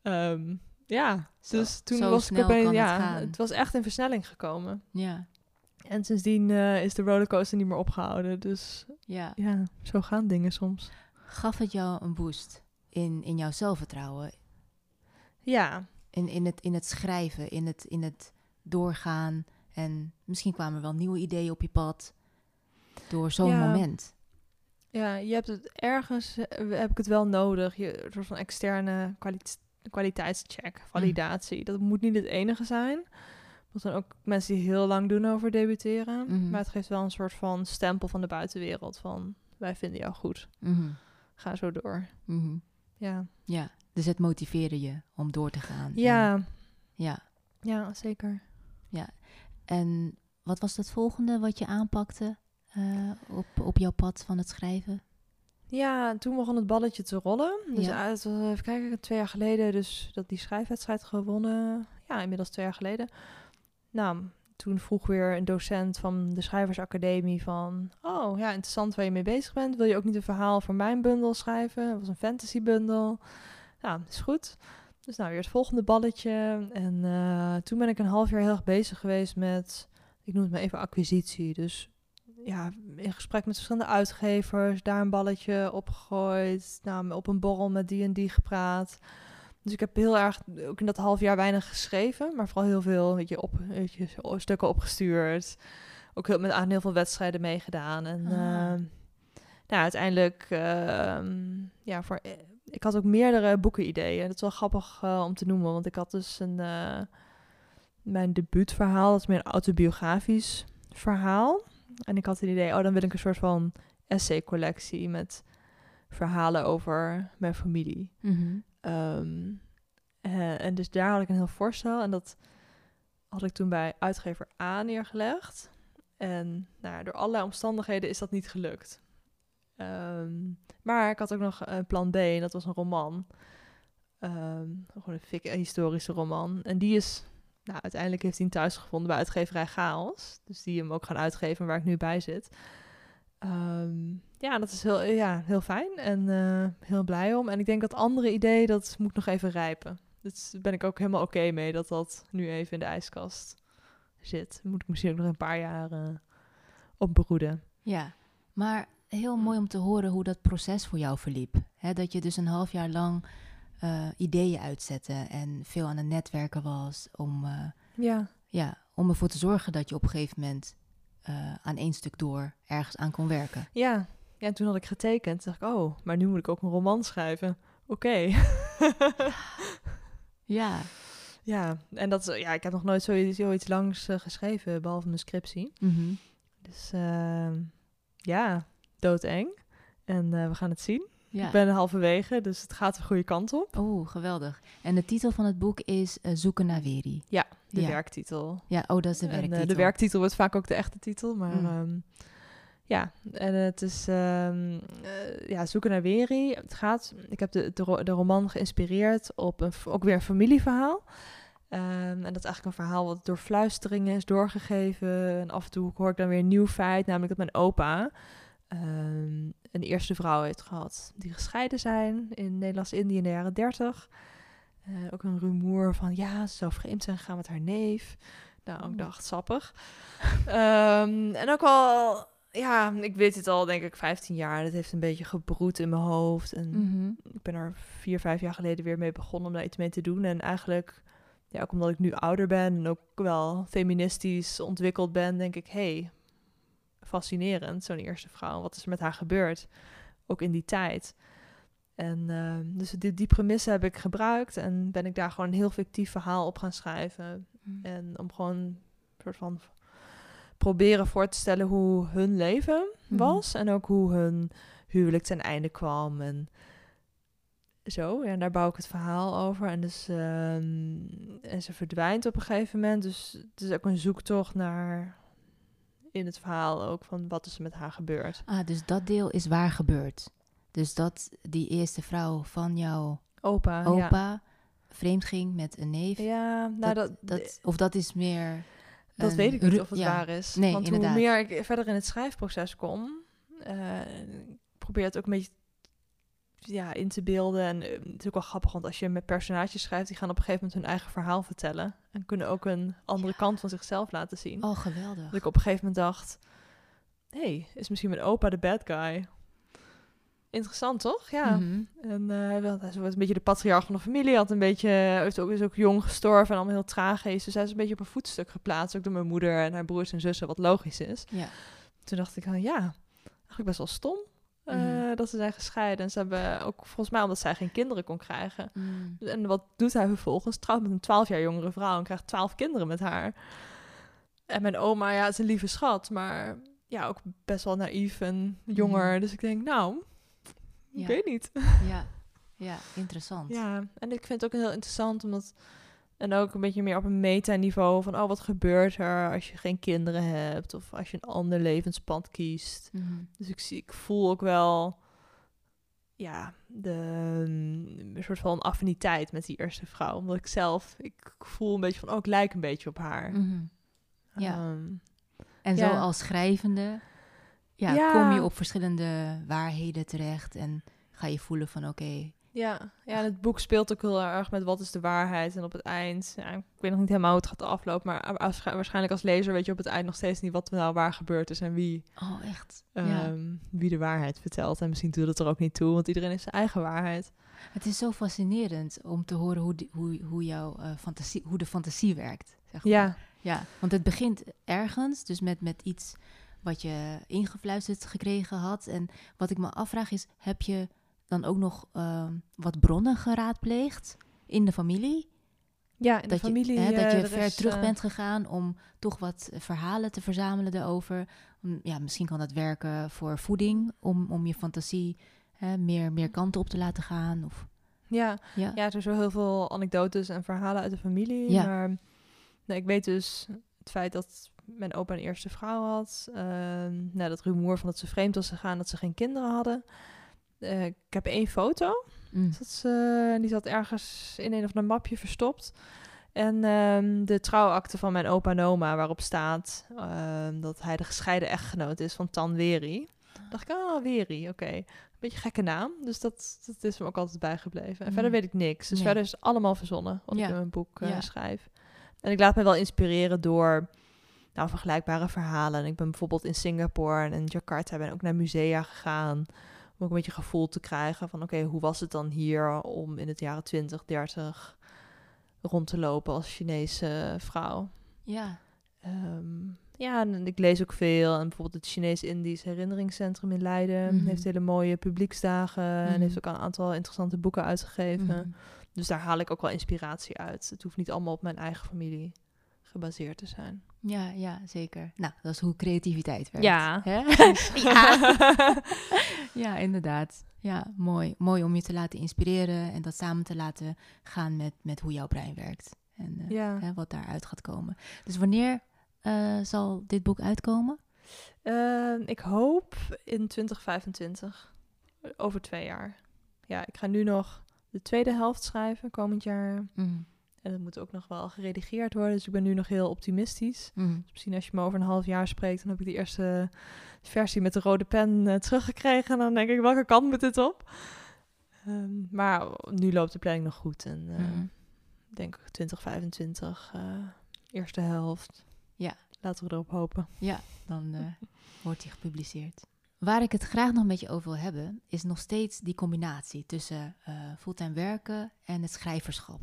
Ehm, ja, Zo- dus toen was ik opeens, het ja, gaan. het was echt in versnelling gekomen. Ja. En sindsdien eh, is de rollercoaster niet meer opgehouden. Dus ja. ja, zo gaan dingen soms. Gaf het jou een boost in, in jouw zelfvertrouwen? Ja, In, in, het, in het schrijven, in het, in het doorgaan? En misschien kwamen er wel nieuwe ideeën op je pad door zo'n Ja. moment. ja, je hebt het ergens, eh, heb ik het wel nodig. Je, een soort van externe kwaliteit kwaliteitscheck, validatie. Dat moet niet het enige zijn. Dat zijn ook mensen die heel lang doen over debuteren. Mhm. Maar het geeft wel een soort van stempel van de buitenwereld van wij vinden jou goed. Mhm. Ga zo door. Mhm. Ja, Ja, dus het motiveerde je om door te gaan. En- ja, ja. ja zeker. En wat was het volgende wat je aanpakte eh, op, op jouw pad van het schrijven? Ja, toen begon het balletje te rollen. Dus Ja. uit, even kijken, twee jaar geleden dus dat die schrijfwedstrijd gewonnen. Ja, inmiddels twee jaar geleden. Nou, toen vroeg weer een docent van de Schrijversacademie van... Oh, ja, interessant waar je mee bezig bent. Wil je ook niet een verhaal voor mijn bundel schrijven? Het was een fantasybundel. Nou, is goed. Dus nou, weer het volgende balletje. En eh, toen ben ik een half jaar heel erg bezig geweest met... Ik noem het maar even acquisitie. Dus ja, in gesprek met verschillende uitgevers, daar een balletje opgegooid, nou, op een borrel met die en die gepraat. Dus ik heb heel erg, ook in dat half jaar weinig geschreven, maar vooral heel veel, weet je, op, weet je, stukken opgestuurd. Ook heel, met, aan heel veel wedstrijden meegedaan. En Ah. eh, nou, uiteindelijk, ehm, ja, voor, ik had ook meerdere boekenideeën. Dat is wel grappig eh, om te noemen, want ik had dus een, eh, mijn debuutverhaal, dat is meer een autobiografisch verhaal. En ik had het idee, oh, dan wil ik een soort van essay-collectie met verhalen over mijn familie. Mhm. Ehm, Eh, en dus daar had ik een heel voorstel. En dat had ik toen bij uitgever A neergelegd. En nou, door allerlei omstandigheden is dat niet gelukt. Ehm, maar ik had ook nog een plan B en dat was een roman. Ehm, gewoon een, fik- een historische roman. En die is, nou, uiteindelijk heeft hij hem thuis gevonden bij uitgeverij Chaos. Dus die hem ook gaan uitgeven waar ik nu bij zit. Ehm, ja, dat is heel, ja, heel fijn en eh, heel blij om. En ik denk dat andere idee, dat moet nog even rijpen. Dus daar ben ik ook helemaal oké mee dat dat nu even in de ijskast zit. Moet ik misschien ook nog een paar jaar eh, beroeden. Ja, maar heel mooi om te horen hoe dat proces voor jou verliep. Dat je dus een half jaar lang eh, ideeën uitzette en veel aan het netwerken was om, eh, Ja. ja, om ervoor te zorgen dat je op een gegeven moment eh, aan één stuk door ergens aan kon werken. Ja. ja, en toen had ik getekend. Toen dacht ik, oh, maar nu moet ik ook een roman schrijven. Oké. Ja, ja, en dat is, ja, ik heb nog nooit zoiets, zoiets langs geschreven, behalve mijn scriptie. mhm. Dus ehm, ja, doodeng. En eh, we gaan het zien. ja. Ik ben halverwege, dus het gaat de goede kant op. Oh, geweldig. En de titel van het boek is eh, Zoeken naar Weri. De Ja. werktitel. Ja, oh, dat is de En, eh, werktitel. de werktitel wordt vaak ook de echte titel, maar Mm. ehm, ja, en het is ehm, eh, ja, zoeken naar Weri. Het gaat, ik heb de, de, de roman geïnspireerd op een, ook weer een familieverhaal. Ehm, en dat is eigenlijk een verhaal wat door fluisteringen is doorgegeven. En af en toe hoor ik dan weer een nieuw feit, namelijk dat mijn opa ehm, een eerste vrouw heeft gehad. Die gescheiden zijn in Nederlands-Indië in de jaren dertig. Eh, ook een rumoer van ja, ze zou vreemd zijn gegaan met haar neef. Nou, ik Oeh. dacht, sappig. Ehm, en ook al, ja, ik weet het al, denk ik, 15 jaar. Dat heeft een beetje gebroed in mijn hoofd. En Mhm. ik ben er vier, vijf jaar geleden weer mee begonnen om daar iets mee te doen. En eigenlijk, ja, ook omdat ik nu ouder ben en ook wel feministisch ontwikkeld ben, denk ik, hey, fascinerend, zo'n eerste vrouw. Wat is er met haar gebeurd? Ook in die tijd. En ehm, dus die, die premisse heb ik gebruikt en ben ik daar gewoon een heel fictief verhaal op gaan schrijven. Mhm. En om gewoon een soort van proberen voor te stellen hoe hun leven Mhm. was. En ook hoe hun huwelijk ten einde kwam. En zo, ja, daar bouw ik het verhaal over. En, dus, ehm, en ze verdwijnt op een gegeven moment. Dus het is ook een zoektocht naar in het verhaal ook van wat is er met haar gebeurd. Ah, dus dat deel is waar gebeurd. Dus dat die eerste vrouw van jouw Opa, opa vreemd ging met een neef. Ja, ja nou dat, Dat, of dat is meer... Dat een weet ik niet of het ja. waar is. Nee, Want inderdaad. hoe meer ik verder in het schrijfproces kom, eh, probeer het ook een beetje ja, in te beelden. En eh, het is ook wel grappig, want als je met personages schrijft, die gaan op een gegeven moment hun eigen verhaal vertellen. En kunnen ook een andere Ja. kant van zichzelf laten zien. Oh, geweldig. Dat ik op een gegeven moment dacht, hé, hey, is misschien mijn opa de bad guy? Interessant, toch? Ja. Mhm. En eh, wel, hij is een beetje de patriarch van de familie. Had een beetje, heeft ook, is ook jong gestorven en allemaal heel tragisch. Dus hij is een beetje op een voetstuk geplaatst. Ook door mijn moeder en haar broers en zussen, wat logisch is. Ja. Toen dacht ik, van, ja, eigenlijk best wel stom eh, Mhm. dat ze zijn gescheiden. En ze hebben ook volgens mij omdat zij geen kinderen kon krijgen. Mm. En wat doet hij vervolgens? Trouwt met een twaalf jaar jongere vrouw en krijgt twaalf kinderen met haar. En mijn oma, ja, is een lieve schat, maar ja, ook best wel naïef en jonger. Mhm. Dus ik denk, nou, ik weet niet. Ja. ja, interessant. Ja, en ik vind het ook heel interessant omdat... En ook een beetje meer op een metaniveau van... oh, wat gebeurt er als je geen kinderen hebt... of als je een ander levenspad kiest. Mhm. Dus ik, zie, ik voel ook wel... ja, de, mm, een soort van affiniteit met die eerste vrouw. Omdat ik zelf... ik voel een beetje van... oh, ik lijk een beetje op haar. Mhm. Ja. Ehm, En zo Ja. als schrijvende ja, Ja. kom je op verschillende waarheden terecht en ga je voelen van oké, Ja, ja, en het boek speelt ook heel erg met wat is de waarheid. En op het eind, ja, ik weet nog niet helemaal hoe het gaat aflopen, maar als- waarschijnlijk als lezer weet je op het eind nog steeds niet wat er nou waar gebeurd is en wie, oh echt. ja. ehm, wie de waarheid vertelt. En misschien doet het er ook niet toe, want iedereen heeft zijn eigen waarheid. Het is zo fascinerend om te horen hoe, die- hoe, hoe jouw eh, fantasie, hoe de fantasie werkt. Zeg maar. Ja, ja, want het begint ergens, dus met, met iets wat je ingefluisterd gekregen had. En wat ik me afvraag is, heb je dan ook nog ehm, wat bronnen geraadpleegd in de familie? ja in de dat familie. je, hè, dat eh, je er ver is, terug eh, bent gegaan om toch wat verhalen te verzamelen daarover. Ja, misschien kan dat werken voor voeding, om, om je fantasie hè, meer, meer kanten op te laten gaan. Of, Ja, Ja. ja, er zijn zo heel veel anekdotes en verhalen uit de familie. Ja. Maar nee, ik weet dus het feit dat mijn opa een eerste vrouw had. ehm, nou, dat rumoer van dat ze vreemd was gegaan, dat ze geen kinderen hadden. Eh, ik heb één foto. Mm. Dat ze, die zat ergens in een of ander mapje verstopt. En ehm, de trouwakte van mijn opa en oma, waarop staat ehm, dat hij de gescheiden echtgenoot is van Tan Weri. dacht ik, ah, Weri, oké. Een beetje gekke naam, dus dat, dat is me ook altijd bijgebleven. En Mm. verder weet ik niks. Dus Nee. verder is het allemaal verzonnen wat Ja. ik in mijn boek eh, Ja. schrijf. En ik laat me wel inspireren door nou, vergelijkbare verhalen. En ik ben bijvoorbeeld in Singapore en in Jakarta ben ook naar musea gegaan. Om ook een beetje gevoel te krijgen van oké, hoe was het dan hier om in het jaren 20, 30 rond te lopen als Chinese vrouw. Ja. Ehm, ja, en ik lees ook veel. En bijvoorbeeld het Chinees-Indisch Herinneringscentrum in Leiden Mhm. heeft hele mooie publieksdagen en Mhm. heeft ook een aantal interessante boeken uitgegeven. Mhm. Dus daar haal ik ook wel inspiratie uit. Het hoeft niet allemaal op mijn eigen familie gebaseerd te zijn. Ja, ja, zeker. Nou, dat is hoe creativiteit werkt. Ja. Hè? ja. ja, inderdaad. Ja, mooi. Mooi om je te laten inspireren en dat samen te laten gaan met, met hoe jouw brein werkt. En eh, Ja. hè, wat daaruit gaat komen. Dus wanneer eh, zal dit boek uitkomen? Ehm, ik hoop in 2025. Over twee jaar. Ja, ik ga nu nog de tweede helft schrijven komend jaar. Mm. En dat moet ook nog wel geredigeerd worden. Dus ik ben nu nog heel optimistisch. Mm. Dus misschien als je me over een half jaar spreekt, dan heb ik de eerste versie met de rode pen eh, teruggekregen. En dan denk ik, welke kant moet dit op? Ehm, maar nu loopt de planning nog goed. En eh, Mhm. ik denk 2025, eh eerste helft. Ja. Laten we erop hopen. Ja, dan wordt die gepubliceerd. Waar ik het graag nog met je over wil hebben, is nog steeds die combinatie tussen fulltime werken en het schrijverschap.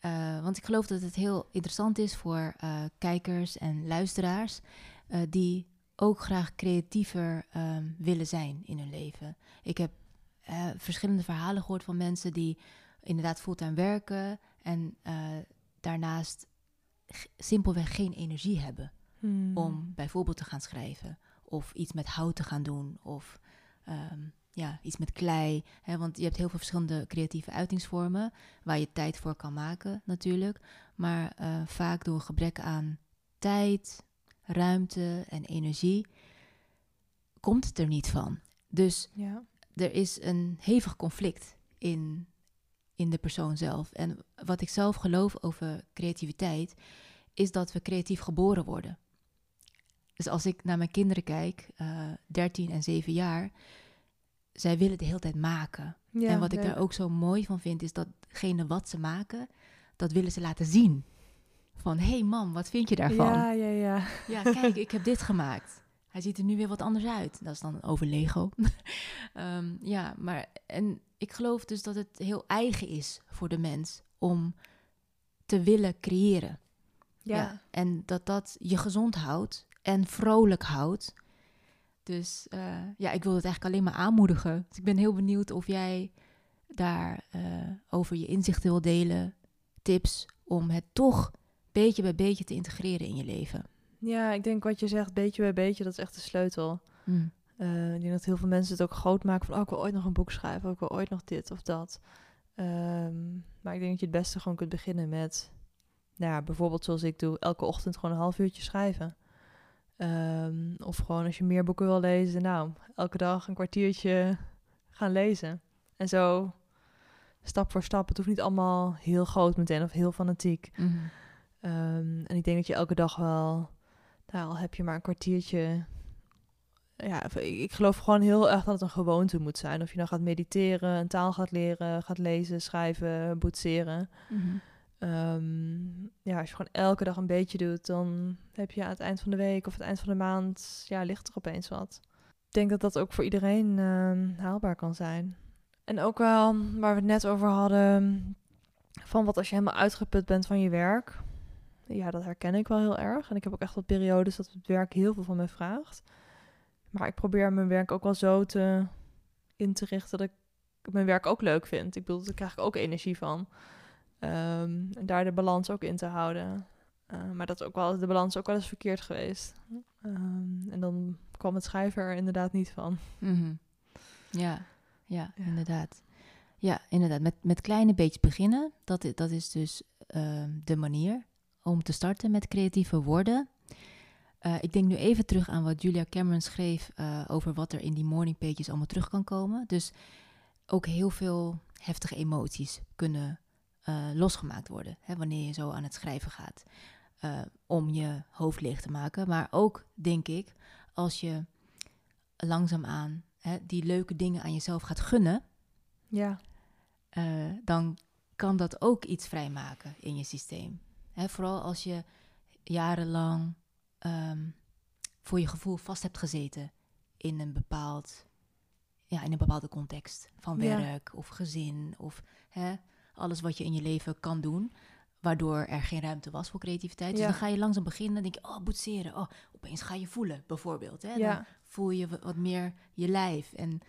Eh, want ik geloof dat het heel interessant is voor eh, kijkers en luisteraars eh, die ook graag creatiever ehm, willen zijn in hun leven. Ik heb verschillende verhalen gehoord van mensen die inderdaad fulltime werken en daarnaast simpelweg geen energie hebben Hmm. om bijvoorbeeld te gaan schrijven of iets met hout te gaan doen of ehm, ja, iets met klei. Hè, want je hebt heel veel verschillende creatieve uitingsvormen waar je tijd voor kan maken natuurlijk. Maar eh, vaak door gebrek aan tijd, ruimte en energie komt het er niet van. Dus Ja. er is een hevig conflict in, in de persoon zelf. En wat ik zelf geloof over creativiteit, is dat we creatief geboren worden. Dus als ik naar mijn kinderen kijk, eh 13 en 7 jaar, zij willen de hele tijd maken. Ja, en wat ik daar ook zo mooi van vind, is datgene wat ze maken, dat willen ze laten zien. Van, hé hey mam, wat vind je daarvan? Ja, ja, ja. Ja, kijk, ik heb dit gemaakt. Hij ziet er nu weer wat anders uit. Dat is dan over Lego. Ehm, ja, maar en ik geloof dus dat het heel eigen is voor de mens om te willen creëren. Ja. En dat dat je gezond houdt en vrolijk houdt. Dus eh, ja, ik wil het eigenlijk alleen maar aanmoedigen. Dus ik ben heel benieuwd of jij daar eh, over je inzichten wil delen, tips om het toch beetje bij beetje te integreren in je leven. Ja, ik denk wat je zegt, beetje bij beetje, dat is echt de sleutel. Mm. Eh, ik denk dat heel veel mensen het ook groot maken van... oh, ik wil ooit nog een boek schrijven, oh, ik wil ooit nog dit of dat. Ehm, maar ik denk dat je het beste gewoon kunt beginnen met... Nou ja, bijvoorbeeld zoals ik doe, elke ochtend gewoon een half uurtje schrijven. Ehm, of gewoon als je meer boeken wil lezen, nou, elke dag een kwartiertje gaan lezen. En zo, stap voor stap. Het hoeft niet allemaal heel groot meteen of heel fanatiek. Mhm. Ehm, en ik denk dat je elke dag wel, nou, al heb je maar een kwartiertje. Ja, ik, ik geloof gewoon heel erg dat het een gewoonte moet zijn. Of je nou gaat mediteren, een taal gaat leren, gaat lezen, schrijven, boetseren. Mhm. Ehm, ja, als je gewoon elke dag een beetje doet, dan heb je aan het eind van de week of het eind van de maand, ja, ligt er opeens wat. Ik denk dat dat ook voor iedereen ehm, haalbaar kan zijn. En ook wel waar we het net over hadden, van wat als je helemaal uitgeput bent van je werk. Ja, dat herken ik wel heel erg. En ik heb ook echt wat periodes dat het werk heel veel van me vraagt. Maar ik probeer mijn werk ook wel zo te in te richten dat ik mijn werk ook leuk vind. Ik bedoel, daar krijg ik ook energie van. Ehm, en daar de balans ook in te houden. Eh, maar dat is ook wel, de balans is ook wel eens verkeerd geweest. Ehm, en dan kwam het schrijven er inderdaad niet van. Mhm. Ja, ja, Ja. inderdaad. Ja, inderdaad. Met, met kleine beetjes beginnen. Dat, dat is dus ehm, de manier om te starten met creatieve woorden. Eh, ik denk nu even terug aan wat Julia Cameron schreef eh, over wat er in die morning pages allemaal terug kan komen. Dus ook heel veel heftige emoties kunnen eh, losgemaakt worden hè, wanneer je zo aan het schrijven gaat. eh, om je hoofd leeg te maken. Maar ook, denk ik, als je langzaamaan hè, die leuke dingen aan jezelf gaat gunnen, Ja, eh, dan kan dat ook iets vrijmaken in je systeem. Hè, vooral als je jarenlang ehm, voor je gevoel vast hebt gezeten in een bepaald, ja, in een bepaalde context van Ja. werk of gezin of hè, alles wat je in je leven kan doen, waardoor er geen ruimte was voor creativiteit. Dus Ja. dan ga je langzaam beginnen, denk je, oh, boetseren, oh, opeens ga je voelen, bijvoorbeeld. Hè? Dan ja, voel je wa- wat meer je lijf. En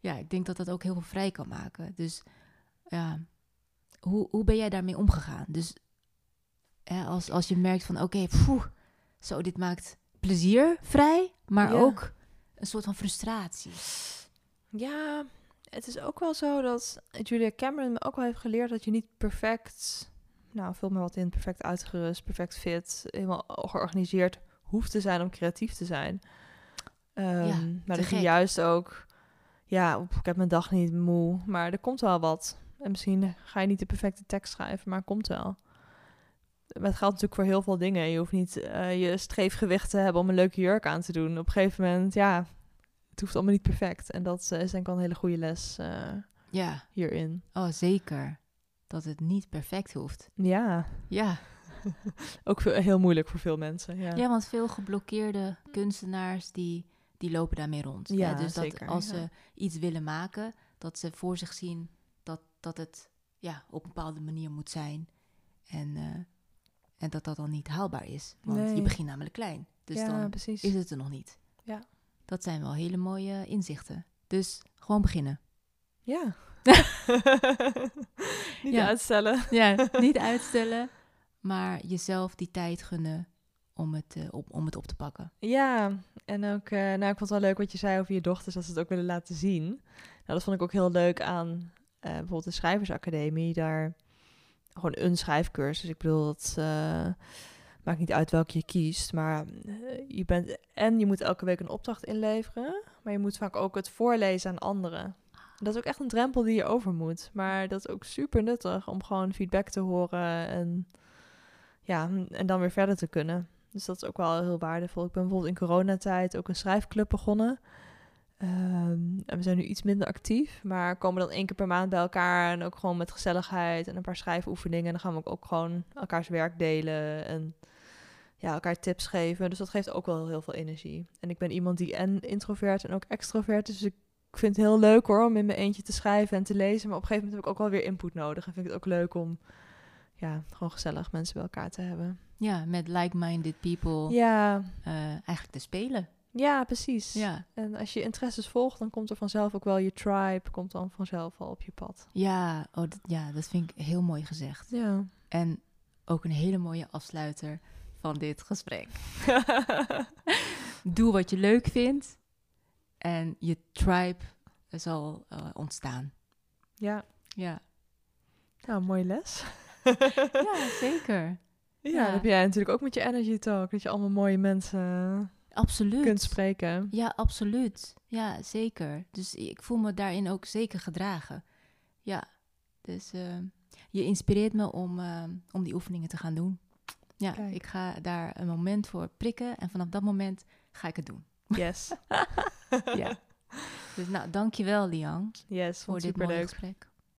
ja, ik denk dat dat ook heel veel vrij kan maken. Dus ja, hoe, hoe ben jij daarmee omgegaan? Dus hè, als, als je merkt van, oké, poeh, zo, dit maakt plezier vrij, maar Ja. ook een soort van frustratie. ja. Het is ook wel zo dat Julia Cameron me ook wel heeft geleerd dat je niet perfect, nou, veel meer wat in, perfect uitgerust, perfect fit, helemaal georganiseerd hoeft te zijn om creatief te zijn. Ehm, maar dat je juist ook, ja, ik heb mijn dag niet moe, maar er komt wel wat. En misschien ga je niet de perfecte tekst schrijven, maar het komt wel. Maar het geldt natuurlijk voor heel veel dingen. Je hoeft niet eh, je streefgewicht te hebben om een leuke jurk aan te doen. Op een gegeven moment, ja, het hoeft allemaal niet perfect. En dat eh, is denk ik wel een hele goede les eh, Ja, hierin. oh zeker. Dat het niet perfect hoeft. Ja, Ja, ook veel- heel moeilijk voor veel mensen. Ja, ja want veel geblokkeerde kunstenaars die, die lopen daarmee rond. hè. Ja, dus dat zeker, als ja. ze iets willen maken, dat ze voor zich zien dat, dat het ja, op een bepaalde manier moet zijn. En, eh, en dat dat dan niet haalbaar is. Want je begint namelijk klein. Dus ja dan precies. is het er nog niet. Ja. Dat zijn wel hele mooie inzichten. Dus gewoon beginnen. Ja. niet Ja. uitstellen. Ja, niet uitstellen, maar jezelf die tijd gunnen om het, eh, op, om het op te pakken. Ja, en ook, eh, nou, ik vond het wel leuk wat je zei over je dochters, dat ze het ook willen laten zien. Nou, dat vond ik ook heel leuk aan eh, bijvoorbeeld de Schrijversacademie. Daar gewoon een schrijfcursus. Ik bedoel, dat maakt niet uit welke je kiest, maar eh, je bent en je moet elke week een opdracht inleveren, maar je moet vaak ook het voorlezen aan anderen. Dat is ook echt een drempel die je over moet, maar dat is ook super nuttig om gewoon feedback te horen en ja, en dan weer verder te kunnen. Dus dat is ook wel heel waardevol. Ik ben bijvoorbeeld in coronatijd ook een schrijfclub begonnen. Ehm, en we zijn nu iets minder actief, maar komen dan één keer per maand bij elkaar. En ook gewoon met gezelligheid en een paar schrijfoefeningen. En dan gaan we ook, ook gewoon elkaars werk delen en ja, elkaar tips geven. Dus dat geeft ook wel heel veel energie. En ik ben iemand die en introvert en ook extrovert is. Dus ik vind het heel leuk hoor, om in mijn eentje te schrijven en te lezen. Maar op een gegeven moment heb ik ook wel weer input nodig. En vind ik het ook leuk om ja, gewoon gezellig mensen bij elkaar te hebben. Ja, met like-minded people Ja, eh, eigenlijk te spelen. Ja, precies. Ja. En als je interesses volgt, dan komt er vanzelf ook wel je tribe, komt dan vanzelf al op je pad. Ja, oh, dat, ja, dat vind ik heel mooi gezegd. Ja. En ook een hele mooie afsluiter van dit gesprek. Doe wat je leuk vindt en je tribe zal eh, ontstaan. ja. Ja. Nou, mooie les. ja, zeker. Ja, Ja. dat heb jij natuurlijk ook met je energy talk, dat je allemaal mooie mensen Absoluut. kunt spreken. Ja, absoluut. Ja, zeker. Dus ik voel me daarin ook zeker gedragen. Ja, dus eh, je inspireert me om, eh, om die oefeningen te gaan doen. Ja, Kijk. ik ga daar een moment voor prikken en vanaf dat moment ga ik het doen. Yes. Ja. Dus nou, dankjewel Liang Yes, voor dit mooie leuk. gesprek.